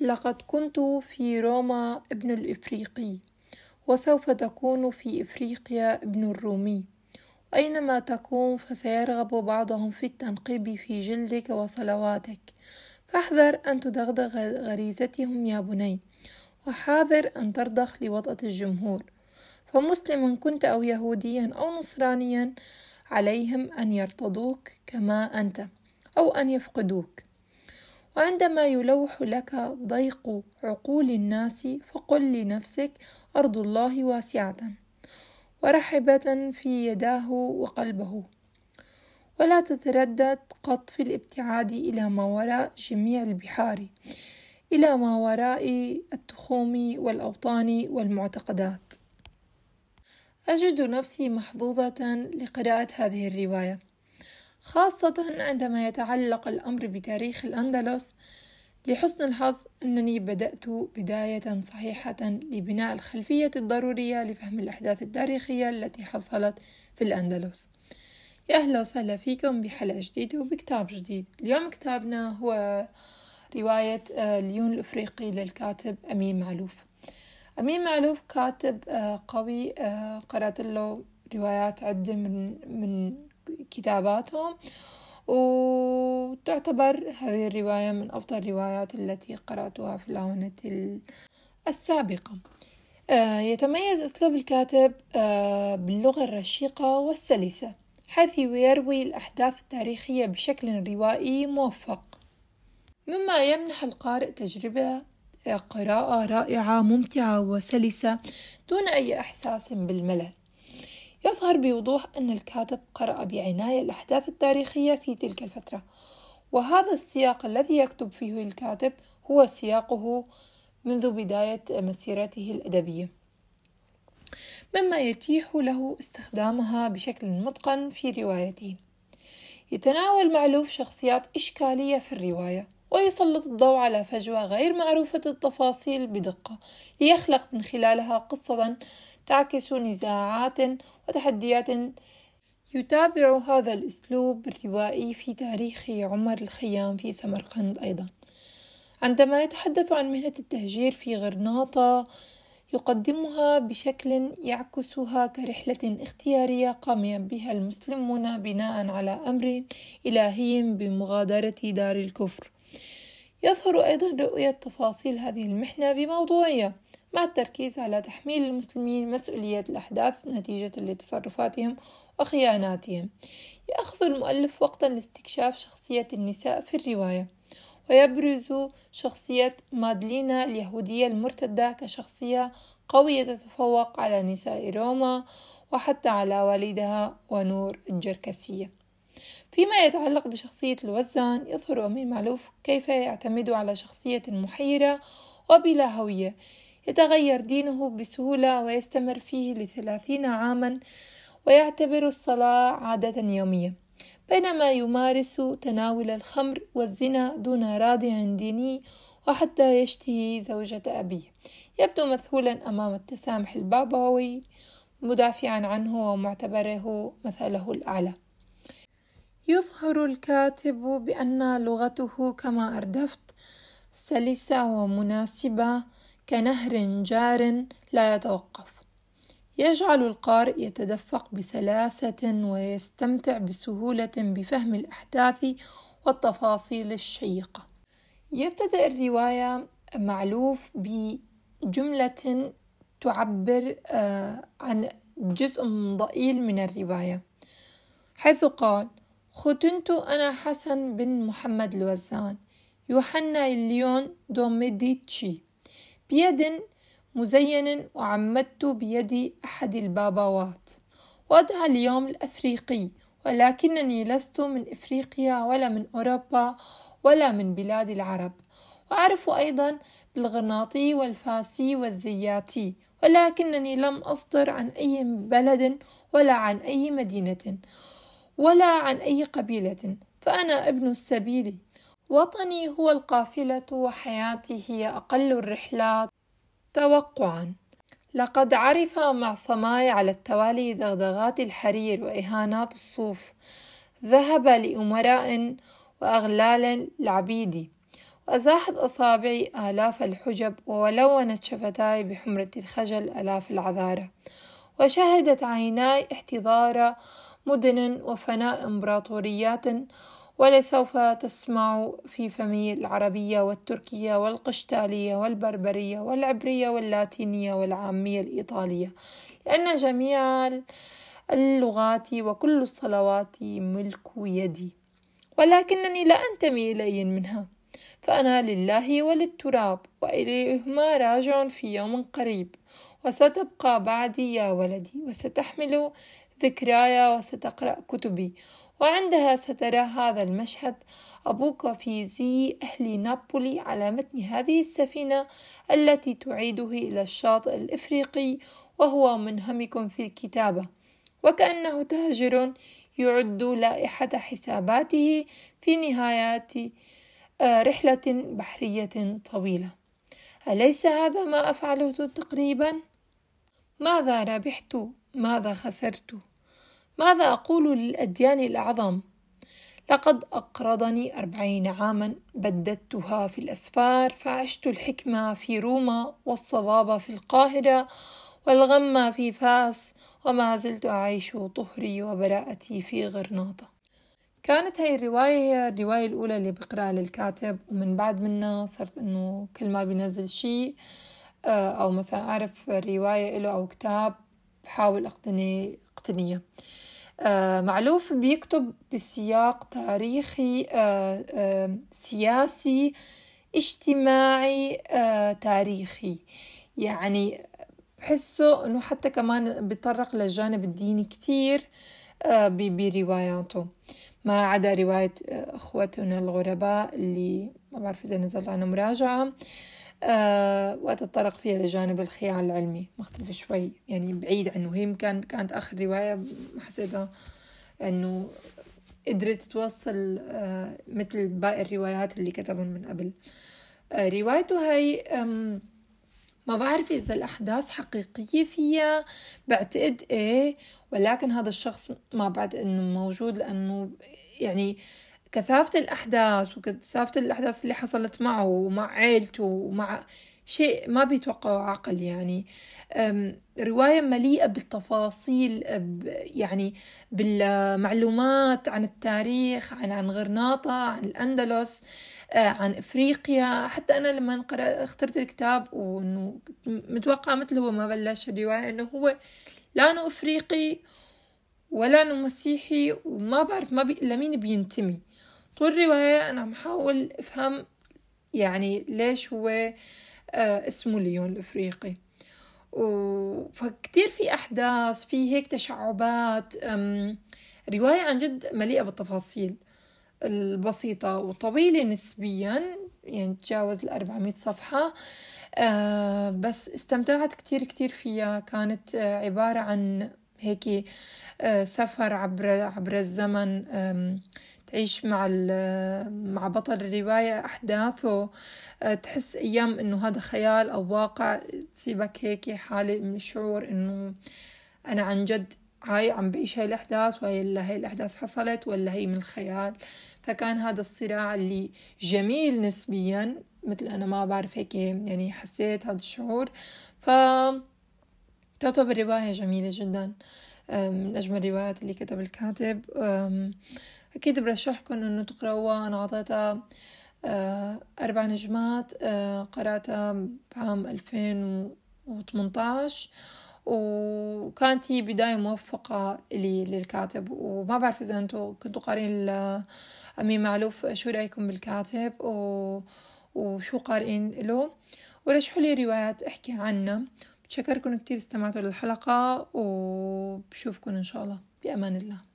لقد كنت في روما ابن الإفريقي وسوف تكون في إفريقيا ابن الرومي. أينما تكون فسيرغب بعضهم في التنقيب في جلدك وصلواتك. فاحذر أن تدغدغ غريزتهم يا بني وحاذر أن ترضخ لوطأة الجمهور. فمسلما كنت أو يهوديا أو نصرانيا عليهم أن يرتضوك كما أنت أو أن يفقدوك. وعندما يلوح لك ضيق عقول الناس فقل لنفسك أرض الله واسعة ورحبة في يداه وقلبه. ولا تتردد قط في الابتعاد إلى ما وراء جميع البحار إلى ما وراء التخوم والأوطان والمعتقدات. أجد نفسي محظوظة لقراءة هذه الرواية. خاصة عندما يتعلق الأمر بتاريخ الأندلس لحسن الحظ أنني بدأت بداية صحيحة لبناء الخلفية الضرورية لفهم الأحداث التاريخية التي حصلت في الأندلس. يا أهلا وسهلا فيكم بحلقة جديدة وبكتاب جديد. اليوم كتابنا هو رواية آه، ليون الأفريقي للكاتب أمين معلوف. أمين معلوف كاتب آه، قوي آه، قرأت له روايات عدة من من كتاباتهم وتعتبر هذه الرواية من أفضل الروايات التي قرأتها في الآونة السابقة. يتميز أسلوب الكاتب باللغة الرشيقة والسلسة حيث يروي الأحداث التاريخية بشكل روائي موفق. مما يمنح القارئ تجربة قراءة رائعة ممتعة وسلسة دون أي إحساس بالملل. يظهر بوضوح أن الكاتب قرأ بعناية الأحداث التاريخية في تلك الفترة. وهذا السياق الذي يكتب فيه الكاتب هو سياقه منذ بداية مسيرته الأدبية. مما يتيح له استخدامها بشكل متقن في روايته. يتناول معلوف شخصيات إشكالية في الرواية ويسلط الضوء على فجوة غير معروفة التفاصيل بدقة ليخلق من خلالها قصة تعكس نزاعات وتحديات يتابع هذا الأسلوب الروائي في تاريخ عمر الخيام في سمرقند أيضا. عندما يتحدث عن مهنة التهجير في غرناطة يقدمها بشكل يعكسها كرحلة اختيارية قام بها المسلمون بناء على أمر إلهي بمغادرة دار الكفر. يظهر أيضا رؤية تفاصيل هذه المحنة بموضوعية مع التركيز على تحميل المسلمين مسؤولية الأحداث نتيجة لتصرفاتهم وخياناتهم. يأخذ المؤلف وقتا لاستكشاف شخصية النساء في الرواية ويبرز شخصية مادلينا اليهودية المرتدة كشخصية قوية تتفوق على نساء روما وحتى على والدها ونور الجركسية. فيما يتعلق بشخصية الوزان يظهر أمين معلوف كيف يعتمد على شخصية محيرة وبلا هوية. يتغير دينه بسهولة ويستمر فيه لثلاثين عاما ويعتبر الصلاة عادة يومية. بينما يمارس تناول الخمر والزنا دون رادع ديني وحتى يشتهي زوجة أبيه. يبدو مذهولا أمام التسامح البابوي مدافعا عنه ومعتبره مثله الأعلى. يظهر الكاتب بأن لغته كما أردفت سلسة ومناسبة كنهر جار لا يتوقف. يجعل القارئ يتدفق بسلاسة ويستمتع بسهولة بفهم الأحداث والتفاصيل الشيقة. يبتدأ الرواية معلوف بجملة تعبر آه، عن جزء ضئيل من الرواية حيث قال ختنت أنا حسن بن محمد الوزان يوحنا الليون دوميديتشي. بيد مزين وعمدت بيد أحد الباباوات وأدعى اليوم الأفريقي ولكنني لست من إفريقيا ولا من أوروبا ولا من بلاد العرب. وأعرف أيضا بالغرناطي والفاسي والزياتي ولكنني لم أصدر عن أي بلد ولا عن أي مدينة. ولا عن أي قبيلة فأنا ابن السبيل. وطني هو القافلة وحياتي هي أقل الرحلات توقعا. لقد عرف معصماي على التوالي دغدغات الحرير وإهانات الصوف. ذهب لأمراء وأغلال العبيد. وأزاحت أصابعي آلاف الحجب ولونت شفتاي بحمرة الخجل آلاف العذارة. وشهدت عيناي احتضار مدن وفناء إمبراطوريات ولسوف تسمع في فمي العربية والتركية والقشتالية والبربرية والعبرية واللاتينية والعامية الإيطالية لأن جميع اللغات وكل الصلوات ملك يدي. ولكنني لا أنتمي إلى منها فأنا لله وللتراب وإليهما راجع في يوم قريب. وستبقى بعدي يا ولدي وستحمل ذكراي وستقرأ كتبي. وعندها سترى هذا المشهد. أبوك في زي أهل نابولي على متن هذه السفينة التي تعيده إلى الشاطئ الإفريقي وهو منهمك في الكتابة. وكأنه تاجر يعد لائحة حساباته في نهايات آه، رحلة بحرية طويلة. أليس هذا ما أفعله تقريبا؟ ماذا ربحت؟ ماذا خسرت؟ ماذا أقول للأديان الأعظم؟ لقد أقرضني أربعين عاما بددتها في الأسفار فعشت الحكمة في روما والصواب في القاهرة والغم في فاس وما زلت أعيش طهري وبراءتي في غرناطة كانت هاي الرواية هي الرواية الأولى اللي بقرأها للكاتب ومن بعد منها صرت إنه كل ما بينزل شيء أو مثلا أعرف رواية له أو كتاب بحاول أقتني أقتنيه. آه، معلوف بيكتب بسياق تاريخي آه، سياسي اجتماعي تاريخي. يعني بحسه إنه حتى كمان بيتطرق للجانب الديني كتير برواياته. ما عدا رواية اخوتنا الغرباء اللي ما بعرف إذا نزل عنها مراجعة. آه وتتطرق فيها لجانب الخيال العلمي. مختلف شوي. يعني بعيد عنه. هي كانت كانت آخر رواية حسيتها إنه قدرت توصل آه مثل باقي الروايات اللي كتبهم من قبل. آه روايته هاي ما بعرف إذا الأحداث حقيقية فيها. بعتقد إيه ولكن هذا الشخص ما بعد إنه موجود لأنه يعني كثافة الأحداث وكثافة الأحداث اللي حصلت معه ومع عيلته ومع شيء ما بيتوقعه عقل يعني. رواية مليئة بالتفاصيل يعني بالمعلومات عن التاريخ عن عن غرناطة عن الأندلس عن إفريقيا. حتى أنا لما اخترت الكتاب وإنه متوقعة مثل هو ما بلش الرواية إنه هو لا أنه إفريقي ولا أنه مسيحي وما بعرف ما بي... لمين بينتمي. طول الرواية أنا عم حاول أفهم يعني ليش هو آه، اسمه ليون الإفريقي. فكتير في أحداث في هيك تشعبات رواية عن جد مليئة بالتفاصيل البسيطة وطويلة نسبيا يعني تجاوز الأربعمية صفحة. آه بس استمتعت كتير كتير فيها. كانت آه عبارة عن هيك آه سفر عبر عبر الزمن تعيش مع مع بطل الرواية أحداثه. آه، تحس أيام إنه هذا خيال أو واقع تصيبك هيك حالة من الشعور إنه أنا عن جد هاي عم بعيش هاي الأحداث ولا هاي الأحداث حصلت ولا هي من الخيال. فكان هذا الصراع اللي جميل نسبيا مثل أنا ما بعرف هيك يعني حسيت هذا الشعور. ف تعتبر رواية جميلة جدا. من أجمل الروايات اللي كتب الكاتب. أكيد برشحكم إنه تقرأوها. أنا عطيتها آه، أربع نجمات آه، قرأتها بعام ألفين وثمنتاش وكانت هي بداية موفقة لي للكاتب. وما بعرف إذا أنتوا كنتوا قارئين أمين معلوف شو رأيكم بالكاتب؟ و... وشو قارئين له؟ ورشحوا لي روايات أحكي عنها. بتشكركم كتير استمعتوا للحلقة وبشوفكم إن شاء الله. بأمان الله.